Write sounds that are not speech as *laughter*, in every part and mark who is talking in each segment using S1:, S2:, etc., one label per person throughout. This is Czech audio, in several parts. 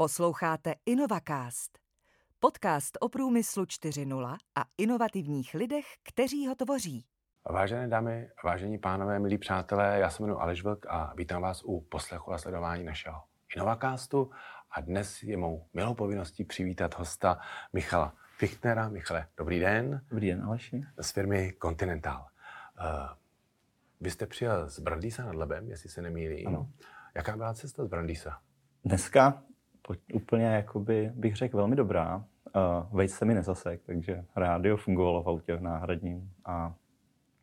S1: Posloucháte InnovaCast, podcast o průmyslu 4.0 a inovativních lidech, kteří ho tvoří.
S2: Vážené dámy, vážení pánové, milí přátelé, já se jmenuji Aleš Vlk a vítám vás u poslechu a sledování našeho InnovaCastu a dnes je mou milou povinností přivítat hosta Michala Fichtnera. Michale, dobrý den.
S3: Dobrý den, Aleši.
S2: Z firmy Continental. Uh, vy jste přijel z Brandýsa nad Lebem, jestli se nemýlím.
S3: Ano.
S2: Jaká byla cesta z Brandýsa?
S3: Dneska úplně, jakoby, bych řekl, velmi dobrá. Uh, Vejc se mi nezasek, takže rádio fungovalo v autě náhradním a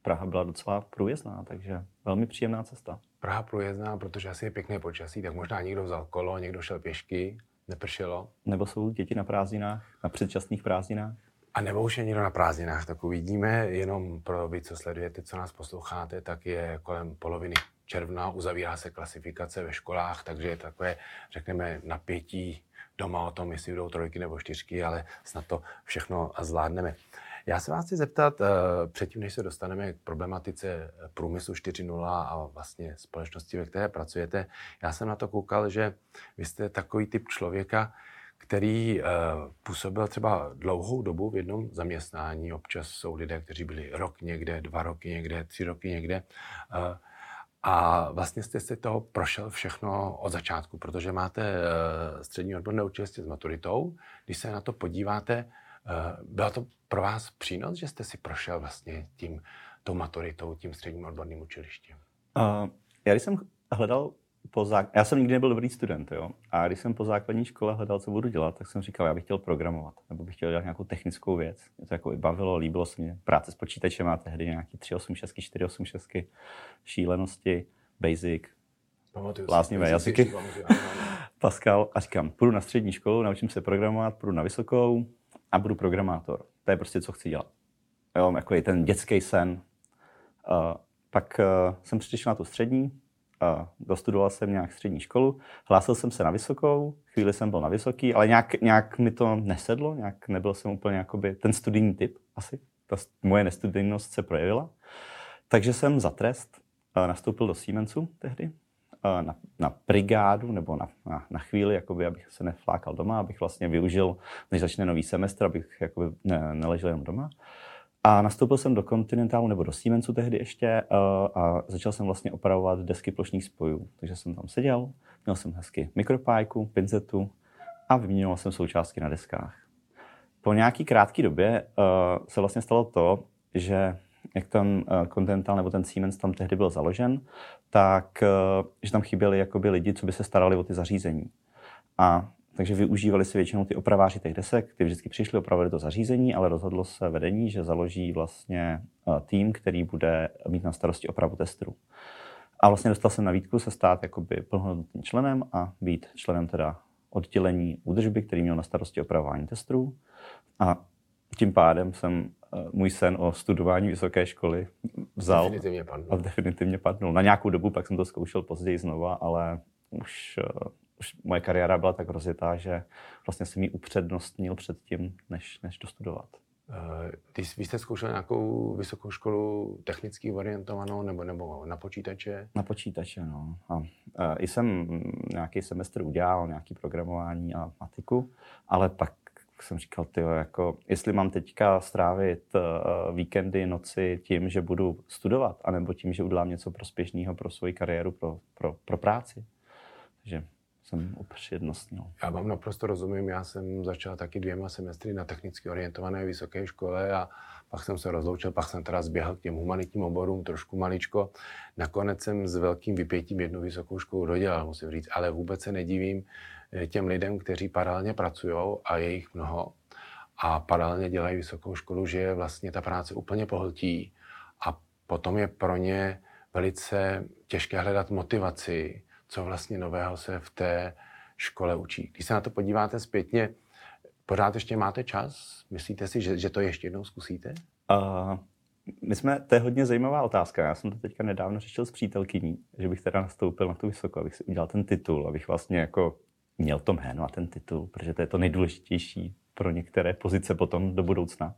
S3: Praha byla docela průjezdná, takže velmi příjemná cesta.
S2: Praha průjezdná, protože asi je pěkné počasí, tak možná někdo vzal kolo, někdo šel pěšky, nepršelo.
S3: Nebo jsou děti na prázdninách, na předčasných prázdninách?
S2: A nebo už je někdo na prázdninách, tak uvidíme. Jenom pro vy, co sledujete, co nás posloucháte, tak je kolem poloviny června, uzavírá se klasifikace ve školách, takže je takové, řekneme, napětí doma o tom, jestli budou trojky nebo čtyřky, ale snad to všechno zvládneme. Já se vás chci zeptat, eh, předtím, než se dostaneme k problematice průmyslu 4.0 a vlastně společnosti, ve které pracujete, já jsem na to koukal, že vy jste takový typ člověka, který uh, působil třeba dlouhou dobu v jednom zaměstnání. Občas jsou lidé, kteří byli rok někde, dva roky někde, tři roky někde. A vlastně jste si toho prošel všechno od začátku, protože máte uh, střední odborné učiliště s maturitou. Když se na to podíváte, uh, bylo to pro vás přínos, že jste si prošel vlastně tím, tou maturitou, tím středním odborným učilištěm?
S3: Uh, já když jsem hledal po zák... Já jsem nikdy nebyl dobrý student, jo. A když jsem po základní škole hledal, co budu dělat, tak jsem říkal, já bych chtěl programovat, nebo bych chtěl dělat nějakou technickou věc. Mě to jako i bavilo, líbilo se mě. Práce s počítačem má tehdy nějaký 386, 486 šílenosti, basic, bláznivé jazyky. *laughs* Pascal a říkám, půjdu na střední školu, naučím se programovat, půjdu na vysokou a budu programátor. To je prostě, co chci dělat. Jo, jako je ten dětský sen. Uh, pak uh, jsem přišel na tu střední, dostudoval jsem nějak střední školu, hlásil jsem se na vysokou, chvíli jsem byl na vysoký, ale nějak, nějak mi to nesedlo, nějak nebyl jsem úplně jakoby ten studijní typ asi. Ta moje nestudijnost se projevila. Takže jsem za trest nastoupil do Siemensu tehdy, na, na brigádu nebo na, na, na chvíli, jakoby, abych se neflákal doma, abych vlastně využil, než začne nový semestr, abych jakoby ne, neležel jen doma. A nastoupil jsem do Continentalu nebo do Siemensu tehdy ještě uh, a začal jsem vlastně opravovat desky plošných spojů. Takže jsem tam seděl, měl jsem hezky mikropájku, pincetu a vyměňoval jsem součástky na deskách. Po nějaký krátké době uh, se vlastně stalo to, že jak ten uh, Continental nebo ten Siemens tam tehdy byl založen, tak že tam chyběli jakoby lidi, co by se starali o ty zařízení. A takže využívali si většinou ty opraváři těch desek, ty vždycky přišli, opravili to zařízení, ale rozhodlo se vedení, že založí vlastně eh, tým, který bude mít na starosti opravu testů. A vlastně dostal jsem nabídku se stát jakoby plnohodnotným členem a být členem teda oddělení údržby, který měl na starosti opravování testů. A tím pádem jsem eh, můj sen o studování vysoké školy vzal
S2: definitivně padnul.
S3: a definitivně padnul. Na nějakou dobu pak jsem to zkoušel později znova, ale už eh, už moje kariéra byla tak rozjetá, že vlastně jsem ji upřednostnil před tím, než, než dostudovat.
S2: Ty eh, vy jste zkoušel nějakou vysokou školu technicky orientovanou nebo, nebo na počítače?
S3: Na počítače, no. A, a, I jsem nějaký semestr udělal, nějaký programování a matiku, ale pak jsem říkal, ty jako, jestli mám teďka strávit uh, víkendy, noci tím, že budu studovat, anebo tím, že udělám něco prospěšného pro svoji kariéru, pro, pro, pro práci. Takže jsem upřednostnil.
S2: Já vám naprosto rozumím, já jsem začal taky dvěma semestry na technicky orientované vysoké škole a pak jsem se rozloučil, pak jsem teda zběhl k těm humanitním oborům trošku maličko. Nakonec jsem s velkým vypětím jednu vysokou školu dodělal, musím říct, ale vůbec se nedivím eh, těm lidem, kteří paralelně pracují a je jich mnoho a paralelně dělají vysokou školu, že vlastně ta práce úplně pohltí a potom je pro ně velice těžké hledat motivaci, co vlastně nového se v té škole učí. Když se na to podíváte zpětně, pořád ještě máte čas? Myslíte si, že, že to ještě jednou zkusíte? Uh,
S3: my jsme, to je hodně zajímavá otázka. Já jsem to teďka nedávno řešil s přítelkyní, že bych teda nastoupil na tu vysokou, abych si udělal ten titul, abych vlastně jako měl to jméno a ten titul, protože to je to nejdůležitější pro některé pozice potom do budoucna.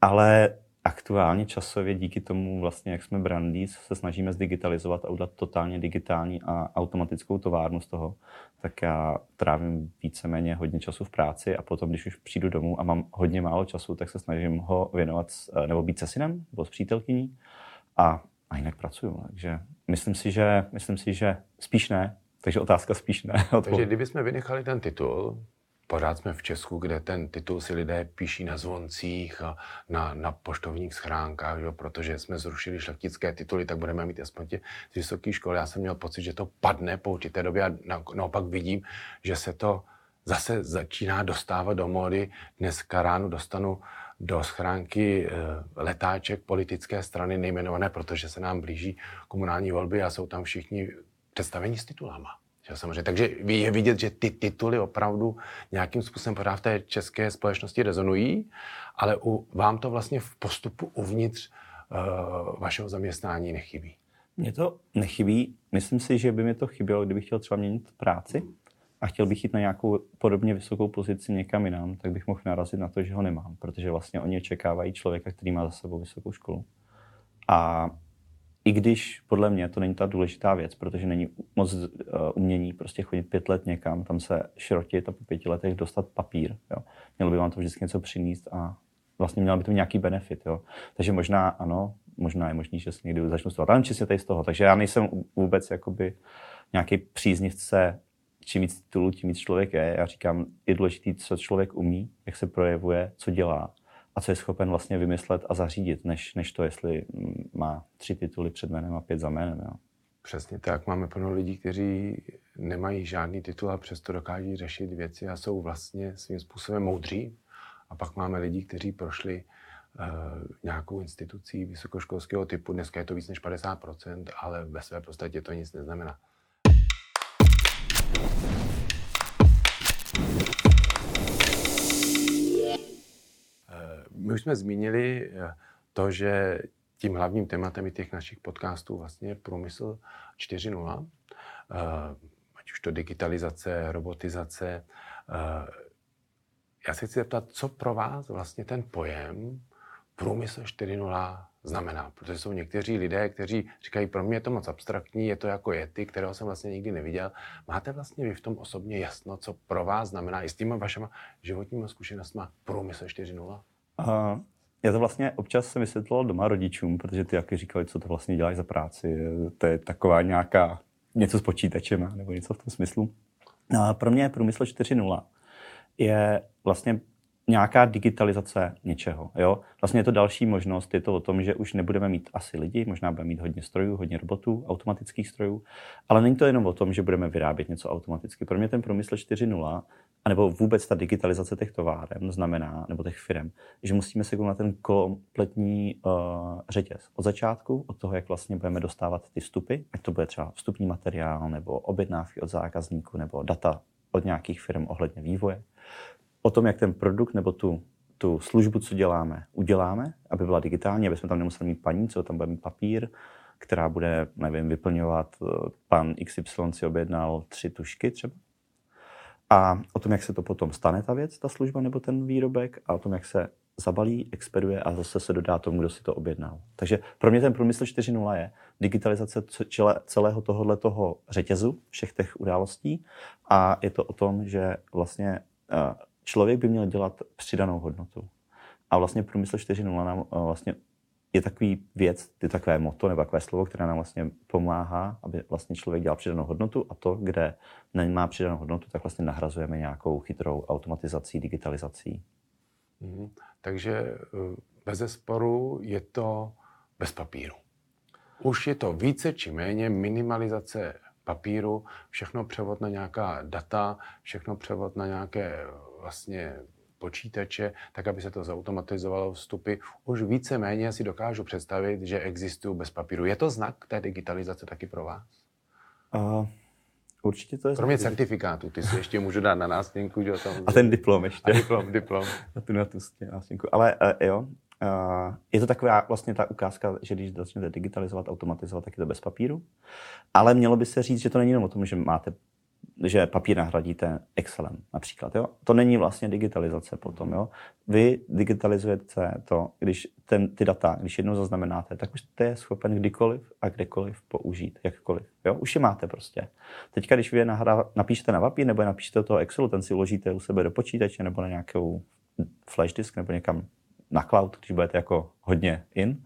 S3: Ale aktuálně časově díky tomu vlastně, jak jsme brandy, se snažíme zdigitalizovat a udělat totálně digitální a automatickou továrnu z toho, tak já trávím víceméně hodně času v práci a potom, když už přijdu domů a mám hodně málo času, tak se snažím ho věnovat nebo být se synem nebo s přítelkyní a, a jinak pracuju. Takže myslím si, že, myslím si, že spíš ne, takže otázka spíš ne. *laughs*
S2: Takže kdybychom vynechali ten titul, pořád jsme v Česku, kde ten titul si lidé píší na zvoncích a na, na poštovních schránkách, že? protože jsme zrušili šlechtické tituly, tak budeme mít aspoň tě z vysoké školy. Já jsem měl pocit, že to padne po určité době a na, naopak vidím, že se to zase začíná dostávat do módy. Dneska ráno dostanu do schránky eh, letáček politické strany nejmenované, protože se nám blíží komunální volby a jsou tam všichni představení s titulama. Že samozřejmě. Takže je vidět, že ty tituly opravdu nějakým způsobem pořád v té české společnosti rezonují, ale u, vám to vlastně v postupu uvnitř uh, vašeho zaměstnání nechybí.
S3: Mně to nechybí. Myslím si, že by mi to chybělo, kdybych chtěl třeba měnit práci a chtěl bych jít na nějakou podobně vysokou pozici někam jinam, tak bych mohl narazit na to, že ho nemám, protože vlastně oni očekávají člověka, který má za sebou vysokou školu. A i když podle mě to není ta důležitá věc, protože není moc uh, umění prostě chodit pět let někam, tam se šrotit a po pěti letech dostat papír. Jo. Mělo by vám to vždycky něco přinést a vlastně měl by to nějaký benefit. Jo. Takže možná ano, možná je možný, že se někdy začnu studovat. Ale čistě tady z toho. Takže já nejsem vůbec jakoby nějaký příznivce, čím víc titulů, tím víc člověk je. Já říkám, je důležité, co člověk umí, jak se projevuje, co dělá a co je schopen vlastně vymyslet a zařídit, než, než to, jestli má tři tituly před jménem a pět za jménem. Jo.
S2: Přesně tak. Máme plno lidí, kteří nemají žádný titul a přesto dokáží řešit věci a jsou vlastně svým způsobem moudří. A pak máme lidi, kteří prošli uh, nějakou institucí vysokoškolského typu. Dneska je to víc než 50%, ale ve své podstatě to nic neznamená. My už jsme zmínili eh, to, že tím hlavním tématem i těch našich podcastů vlastně je průmysl 4.0, eh, ať už to digitalizace, robotizace. Eh, já se chci zeptat, co pro vás vlastně ten pojem průmysl 4.0 znamená, protože jsou někteří lidé, kteří říkají, pro mě je to moc abstraktní, je to jako jety, kterého jsem vlastně nikdy neviděl. Máte vlastně vy v tom osobně jasno, co pro vás znamená i s těma vašima životníma zkušenostmi průmysl 4.0?
S3: Uh, já to vlastně občas jsem vysvětloval doma rodičům, protože ty jaký říkali, co to vlastně děláš za práci. To je taková nějaká něco s počítačem nebo něco v tom smyslu. No a pro mě průmysl 4.0 je vlastně nějaká digitalizace něčeho. Jo? Vlastně je to další možnost, je to o tom, že už nebudeme mít asi lidi, možná budeme mít hodně strojů, hodně robotů, automatických strojů, ale není to jenom o tom, že budeme vyrábět něco automaticky. Pro mě ten průmysl 4.0 anebo vůbec ta digitalizace těch továren znamená, nebo těch firm, že musíme se na ten kompletní uh, řetěz. Od začátku, od toho, jak vlastně budeme dostávat ty vstupy, ať to bude třeba vstupní materiál, nebo objednávky od zákazníků, nebo data od nějakých firm ohledně vývoje, o tom, jak ten produkt nebo tu, tu službu, co děláme, uděláme, aby byla digitální, aby jsme tam nemuseli mít paní, co tam bude mít papír, která bude, nevím, vyplňovat, eh, pan XY si objednal tři tušky třeba, a o tom, jak se to potom stane ta věc, ta služba nebo ten výrobek a o tom, jak se zabalí, expeduje a zase se dodá tomu, kdo si to objednal. Takže pro mě ten průmysl 4.0 je digitalizace celého tohohle toho řetězu, všech těch událostí a je to o tom, že vlastně eh, člověk by měl dělat přidanou hodnotu. A vlastně průmysl 4.0 nám eh, vlastně je takový věc, je takové moto nebo takové slovo, které nám vlastně pomáhá, aby vlastně člověk dělal přidanou hodnotu a to, kde nemá přidanou hodnotu, tak vlastně nahrazujeme nějakou chytrou automatizací, digitalizací.
S2: Mm-hmm. Takže eh, bez zesporu je to bez papíru. Už je to více či méně minimalizace papíru, všechno převod na nějaká data, všechno převod na nějaké vlastně počítače, tak aby se to zautomatizovalo vstupy. Už více-méně si dokážu představit, že existují bez papíru. Je to znak té digitalizace taky pro vás?
S3: Uh, určitě to je
S2: Kromě certifikátu, ty si ještě můžu dát na nástěnku, že tam...
S3: A ten diplom ještě.
S2: A diplom, diplom. *laughs*
S3: na tu, na tu nástěnku. Ale uh, jo, Uh, je to taková vlastně ta ukázka, že když začnete digitalizovat, automatizovat, tak je to bez papíru. Ale mělo by se říct, že to není jenom o tom, že máte že papír nahradíte Excelem například. Jo? To není vlastně digitalizace potom. Jo? Vy digitalizujete to, když ten, ty data, když jednou zaznamenáte, tak už jste schopen kdykoliv a kdekoliv použít, jakkoliv. Jo? Už je máte prostě. Teďka, když vy je nahra, napíšete na papír nebo je napíšete do toho Excelu, ten si uložíte u sebe do počítače nebo na nějakou flash disk nebo někam na cloud, když budete jako hodně in,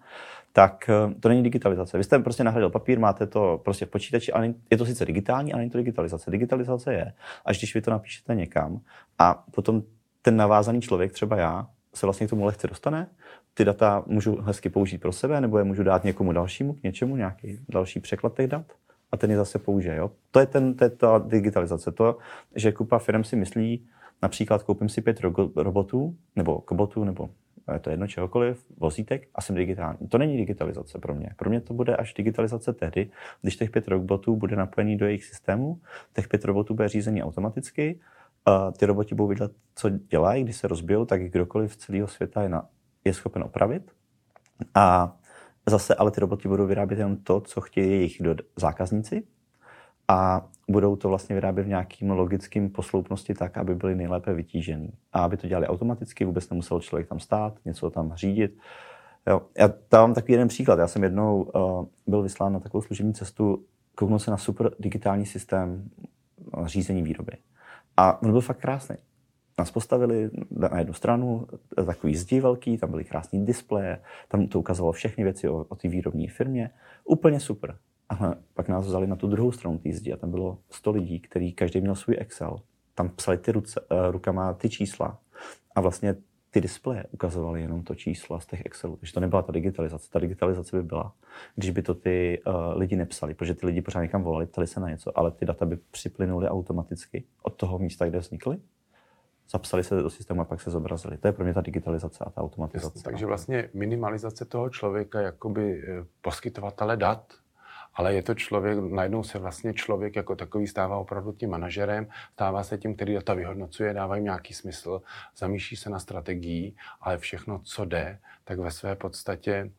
S3: tak eh, to není digitalizace. Vy jste prostě nahradil papír, máte to prostě v počítači, ale je to sice digitální, ale není to digitalizace. Digitalizace je, až když vy to napíšete někam a potom ten navázaný člověk, třeba já, se vlastně k tomu lehce dostane, ty data můžu hezky použít pro sebe, nebo je můžu dát někomu dalšímu, k něčemu, nějaký další překlad těch dat a ten je zase použije. Jo? To, je ten, to je ta digitalizace. To, že kupa firm si myslí, například koupím si pět robotů, nebo kobotů, nebo je to jedno čehokoliv, vozítek a jsem digitální. To není digitalizace pro mě. Pro mě to bude až digitalizace tehdy, když těch pět robotů bude napojený do jejich systému, těch pět robotů bude řízený automaticky, a ty roboti budou vidět, co dělají, když se rozbijou, tak kdokoliv z celého světa je, na, je schopen opravit. A zase ale ty roboti budou vyrábět jenom to, co chtějí jejich zákazníci, a budou to vlastně vyrábět v nějakým logickým posloupnosti tak, aby byly nejlépe vytížený. A aby to dělali automaticky, vůbec nemusel člověk tam stát, něco tam řídit. Jo. Já dávám takový jeden příklad. Já jsem jednou uh, byl vyslán na takovou služební cestu, kouknout se na super digitální systém uh, řízení výroby. A on byl fakt krásný. Nás postavili na jednu stranu, takový zdi velký, tam byly krásné displeje, tam to ukazovalo všechny věci o, o té výrobní firmě. Úplně super. Ale pak nás vzali na tu druhou stranu té zdi a tam bylo 100 lidí, kteří každý měl svůj Excel. Tam psali ty ruce, uh, rukama ty čísla a vlastně ty displeje ukazovaly jenom to číslo z těch Excelů. Takže to nebyla ta digitalizace. Ta digitalizace by byla, když by to ty uh, lidi nepsali, protože ty lidi pořád někam volali, ptali se na něco, ale ty data by připlynuly automaticky od toho místa, kde vznikly zapsali se do systému a pak se zobrazili. To je pro mě ta digitalizace a ta automatizace.
S2: Jasně, takže vlastně minimalizace toho člověka, jakoby eh, poskytovatele dat, ale je to člověk, najednou se vlastně člověk jako takový stává opravdu tím manažerem, stává se tím, který data vyhodnocuje, dává jim nějaký smysl, zamýšlí se na strategii, ale všechno, co jde, tak ve své podstatě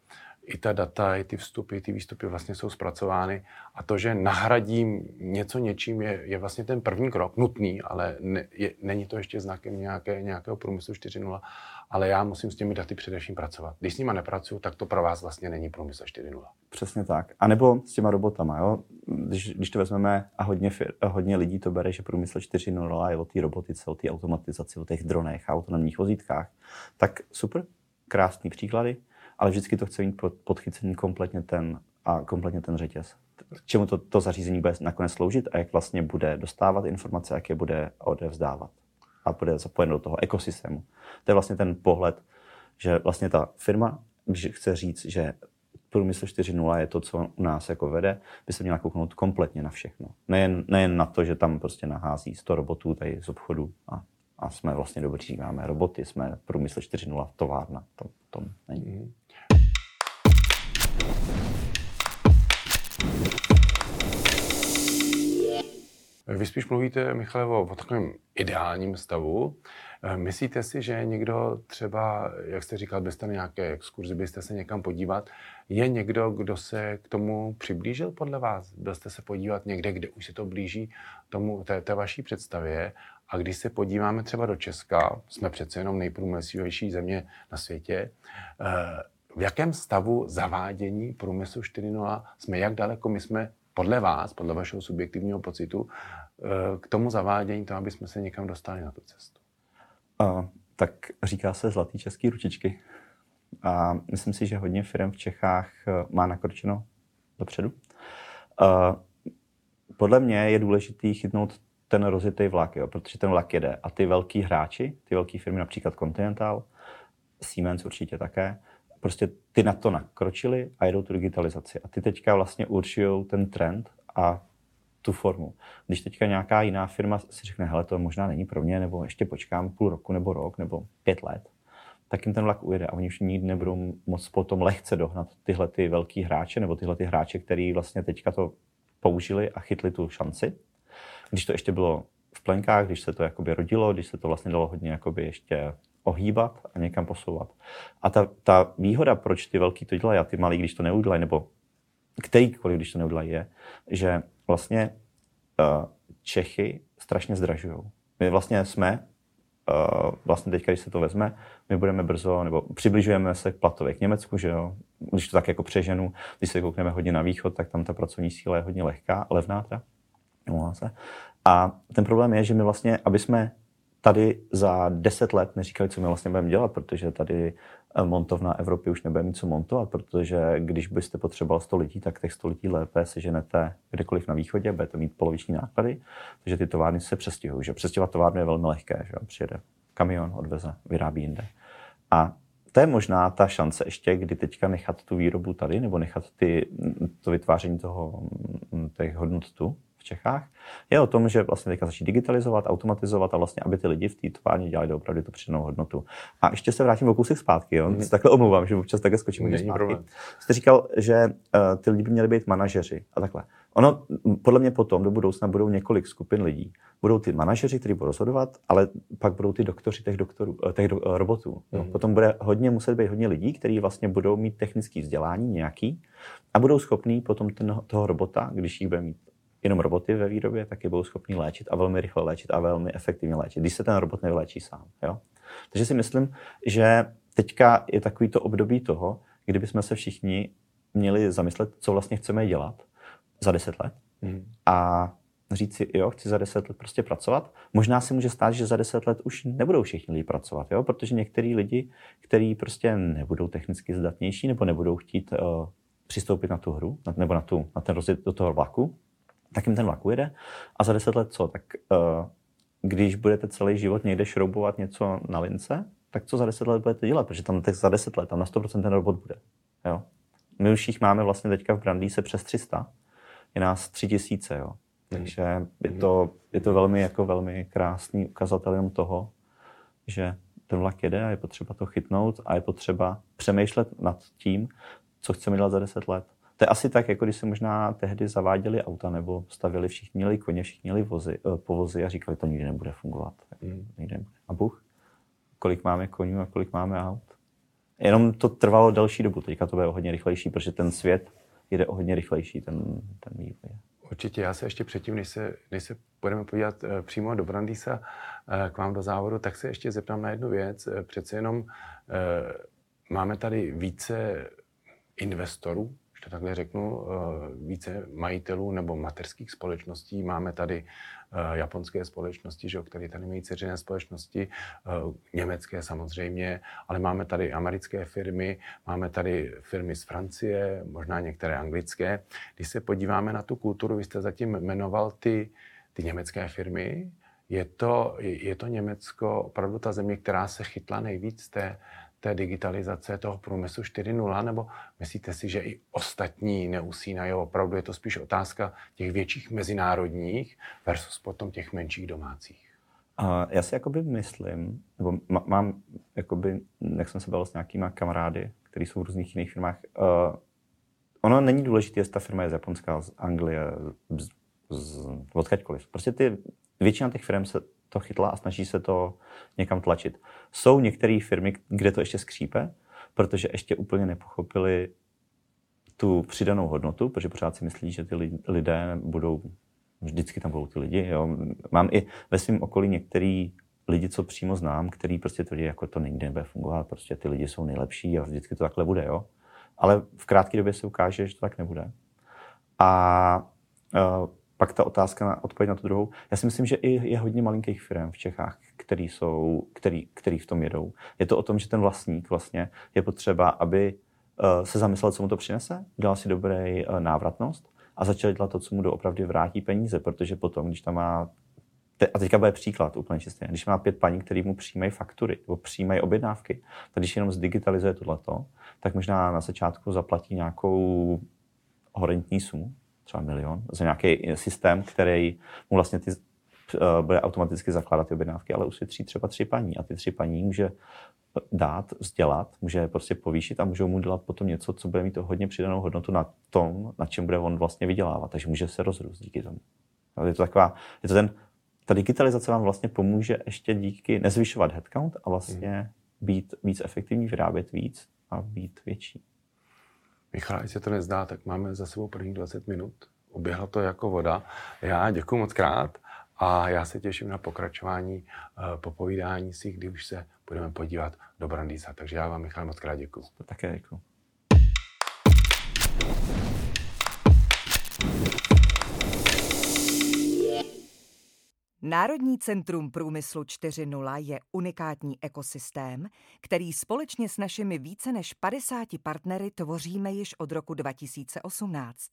S2: i ta data, i ty vstupy, ty výstupy vlastně jsou zpracovány a to, že nahradím něco něčím, je, je vlastně ten první krok, nutný, ale ne, je, není to ještě znakem nějaké, nějakého průmyslu 4.0, ale já musím s těmi daty především pracovat. Když s nimi nepracuju, tak to pro vás vlastně není průmysl 4.0.
S3: Přesně tak. A nebo s těma robotama. Jo? Když, když to vezmeme a hodně, hodně lidí to bere, že průmysl 4.0 je o té robotice, o té automatizaci, o těch dronech a autonomních vozítkách, tak super, krásný příklady ale vždycky to chce mít podchycený kompletně ten, a kompletně ten řetěz. K čemu to, to zařízení bude nakonec sloužit a jak vlastně bude dostávat informace, jak je bude odevzdávat a bude zapojen do toho ekosystému. To je vlastně ten pohled, že vlastně ta firma, když chce říct, že průmysl 4.0 je to, co u nás jako vede, by se měla kouknout kompletně na všechno. Nejen, nejen na to, že tam prostě nahází 100 robotů tady z obchodu a, a jsme vlastně dobří, máme roboty, jsme průmysl 4.0 továrna. To, to není.
S2: Vy spíš mluvíte, Michale, o, takovém ideálním stavu. Eh, myslíte si, že někdo třeba, jak jste říkal, byste na nějaké exkurzi, byste se někam podívat, je někdo, kdo se k tomu přiblížil podle vás? Byl jste se podívat někde, kde už se to blíží tomu, té, té vaší představě? A když se podíváme třeba do Česka, jsme přece jenom nejprůmyslovější země na světě, eh, v jakém stavu zavádění průmyslu 4.0 jsme, jak daleko my jsme podle vás, podle vašeho subjektivního pocitu, eh, k tomu zavádění, to, aby jsme se někam dostali na tu cestu?
S3: A, tak říká se zlatý český ručičky. A myslím si, že hodně firm v Čechách eh, má nakročeno dopředu. A, podle mě je důležité chytnout ten rozjetý vlak, jo, protože ten vlak jede. A ty velký hráči, ty velké firmy, například Continental, Siemens určitě také, prostě ty na to nakročili a jedou tu digitalizaci. A ty teďka vlastně určují ten trend a tu formu. Když teďka nějaká jiná firma si řekne, hele, to možná není pro mě, nebo ještě počkám půl roku nebo rok nebo pět let, tak jim ten vlak ujede a oni už nikdy nebudou moc potom lehce dohnat tyhle ty velký hráče nebo tyhle ty hráče, který vlastně teďka to použili a chytli tu šanci. Když to ještě bylo v plenkách, když se to jakoby rodilo, když se to vlastně dalo hodně jakoby ještě ohýbat a někam posouvat. A ta, ta výhoda, proč ty velký to dělají a ty malí, když to neudělají, nebo kterýkoliv, když to neudělají, je, že vlastně uh, Čechy strašně zdražují. My vlastně jsme, uh, vlastně teď, když se to vezme, my budeme brzo, nebo přibližujeme se k platově k Německu, že jo, když to tak jako přeženu, když se koukneme hodně na východ, tak tam ta pracovní síla je hodně lehká, levná teda. A ten problém je, že my vlastně, aby jsme tady za deset let neříkali, co my vlastně budeme dělat, protože tady eh, montovna Evropy už nebude mít co montovat, protože když byste potřeboval 100 lidí, tak těch 100 lidí lépe seženete kdekoliv na východě, budete mít poloviční náklady, takže ty továrny se přestěhují. Že přestěhovat továrnu je velmi lehké, že přijede kamion, odveze, vyrábí jinde. A to je možná ta šance ještě, kdy teďka nechat tu výrobu tady, nebo nechat ty, to vytváření toho, těch hodnot tu, v Čechách, je o tom, že vlastně teďka začít digitalizovat, automatizovat a vlastně, aby ty lidi v té továrně dělali opravdu tu přidanou hodnotu. A ještě se vrátím o kousek zpátky, jo? Mm. takhle omlouvám, že občas takhle skočím Není zpátky. Problém. Jste říkal, že uh, ty lidi by měli být manažeři a takhle. Ono, podle mě potom do budoucna budou několik skupin lidí. Budou ty manažeři, kteří budou rozhodovat, ale pak budou ty doktoři těch, doktorů, eh, těch do, eh, robotů. Mm. Potom bude hodně muset být hodně lidí, kteří vlastně budou mít technické vzdělání nějaký a budou schopní potom ten, toho robota, když jich bude mít jenom roboty ve výrobě, tak je budou schopni léčit a velmi rychle léčit a velmi efektivně léčit, když se ten robot nevyléčí sám. Jo? Takže si myslím, že teďka je takový to období toho, kdyby jsme se všichni měli zamyslet, co vlastně chceme dělat za deset let mm. a říct si, jo, chci za deset let prostě pracovat. Možná se může stát, že za deset let už nebudou všichni lidi pracovat, jo? protože některý lidi, kteří prostě nebudou technicky zdatnější nebo nebudou chtít uh, přistoupit na tu hru, nebo na, tu, na ten rozjet do toho vlaku, tak jim ten vlak ujede a za deset let co? Tak uh, když budete celý život někde šroubovat něco na lince, tak co za deset let budete dělat? Protože tam tak za deset let, tam na 100% ten robot bude. Jo? My už jich máme vlastně teďka v se přes 300. Je nás 3000, jo. Takže je to, je to velmi, jako velmi krásný ukazatel jenom toho, že ten vlak jede a je potřeba to chytnout a je potřeba přemýšlet nad tím, co chceme dělat za 10 let. To je asi tak, jako když se možná tehdy zaváděli auta nebo stavili všichni měli koně, všichni měli vozy, uh, povozy a říkali, to nikdy nebude fungovat. Mm. Nikdy nebude. A Bůh? Kolik máme konňů a kolik máme aut? Jenom to trvalo delší dobu, teďka to bude o hodně rychlejší, protože ten svět jde o hodně rychlejší, ten, ten vývoj.
S2: Určitě, já se ještě předtím, než se, než se budeme podívat e, přímo do Brandýsa e, k vám do závodu, tak se ještě zeptám na jednu věc. Přece jenom máme tady více investorů to takhle řeknu, eh, více majitelů nebo materských společností. Máme tady eh, japonské společnosti, že, které tady mají ceřiné společnosti, eh, německé samozřejmě, ale máme tady americké firmy, máme tady firmy z Francie, možná některé anglické. Když se podíváme na tu kulturu, vy jste zatím jmenoval ty, ty německé firmy, je to, je to Německo opravdu ta země, která se chytla nejvíc té, té digitalizace toho průmyslu 4.0, nebo myslíte si, že i ostatní neusínají? Opravdu je to spíš otázka těch větších mezinárodních versus potom těch menších domácích?
S3: Uh, já si jakoby myslím, nebo mám, jakoby, jak jsem se bavil s nějakýma kamarády, kteří jsou v různých jiných firmách, uh, ono není důležité, jestli ta firma je z Japonska, z Anglie, z, z odkaďkoliv. Prostě ty, většina těch firm se to chytla a snaží se to někam tlačit. Jsou některé firmy, kde to ještě skřípe, protože ještě úplně nepochopili tu přidanou hodnotu, protože pořád si myslí, že ty lidé budou, vždycky tam budou ty lidi. Jo. Mám i ve svém okolí některý lidi, co přímo znám, který prostě tvrdí, jako to nikdy nebude fungovat, prostě ty lidi jsou nejlepší a vždycky to takhle bude, jo. Ale v krátké době se ukáže, že to tak nebude. A uh, pak ta otázka na odpověď na tu druhou. Já si myslím, že i je hodně malinkých firm v Čechách, který, jsou, který, který v tom jedou. Je to o tom, že ten vlastník vlastně je potřeba, aby uh, se zamyslel, co mu to přinese, dělal si dobrý uh, návratnost a začal dělat to, co mu doopravdy vrátí peníze, protože potom, když tam má a teďka bude příklad úplně čistě. Když má pět paní, které mu přijímají faktury nebo přijímají objednávky, tak když jenom zdigitalizuje tohleto, tak možná na začátku zaplatí nějakou horentní sumu, třeba milion, za nějaký systém, který mu vlastně ty, uh, bude automaticky zakládat ty objednávky, ale ušetří třeba tři paní a ty tři paní může dát, vzdělat, může prostě povýšit a můžou mu dělat potom něco, co bude mít to hodně přidanou hodnotu na tom, na čem bude on vlastně vydělávat. Takže může se rozrůst díky tomu. Je to taková, je to ten, ta digitalizace vám vlastně pomůže ještě díky nezvyšovat headcount a vlastně hmm. být víc efektivní, vyrábět víc a být větší.
S2: Michal, jestli se to nezdá, tak máme za sebou prvních 20 minut. Uběhlo to jako voda. Já děkuji moc krát A já se těším na pokračování uh, popovídání si, kdy už se budeme podívat do Brandýsa. Takže já vám, Michal, moc krát děkuji.
S3: Také děkuji.
S1: Národní centrum průmyslu 4.0 je unikátní ekosystém, který společně s našimi více než 50 partnery tvoříme již od roku 2018.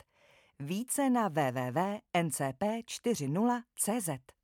S1: Více na www.ncp40.cz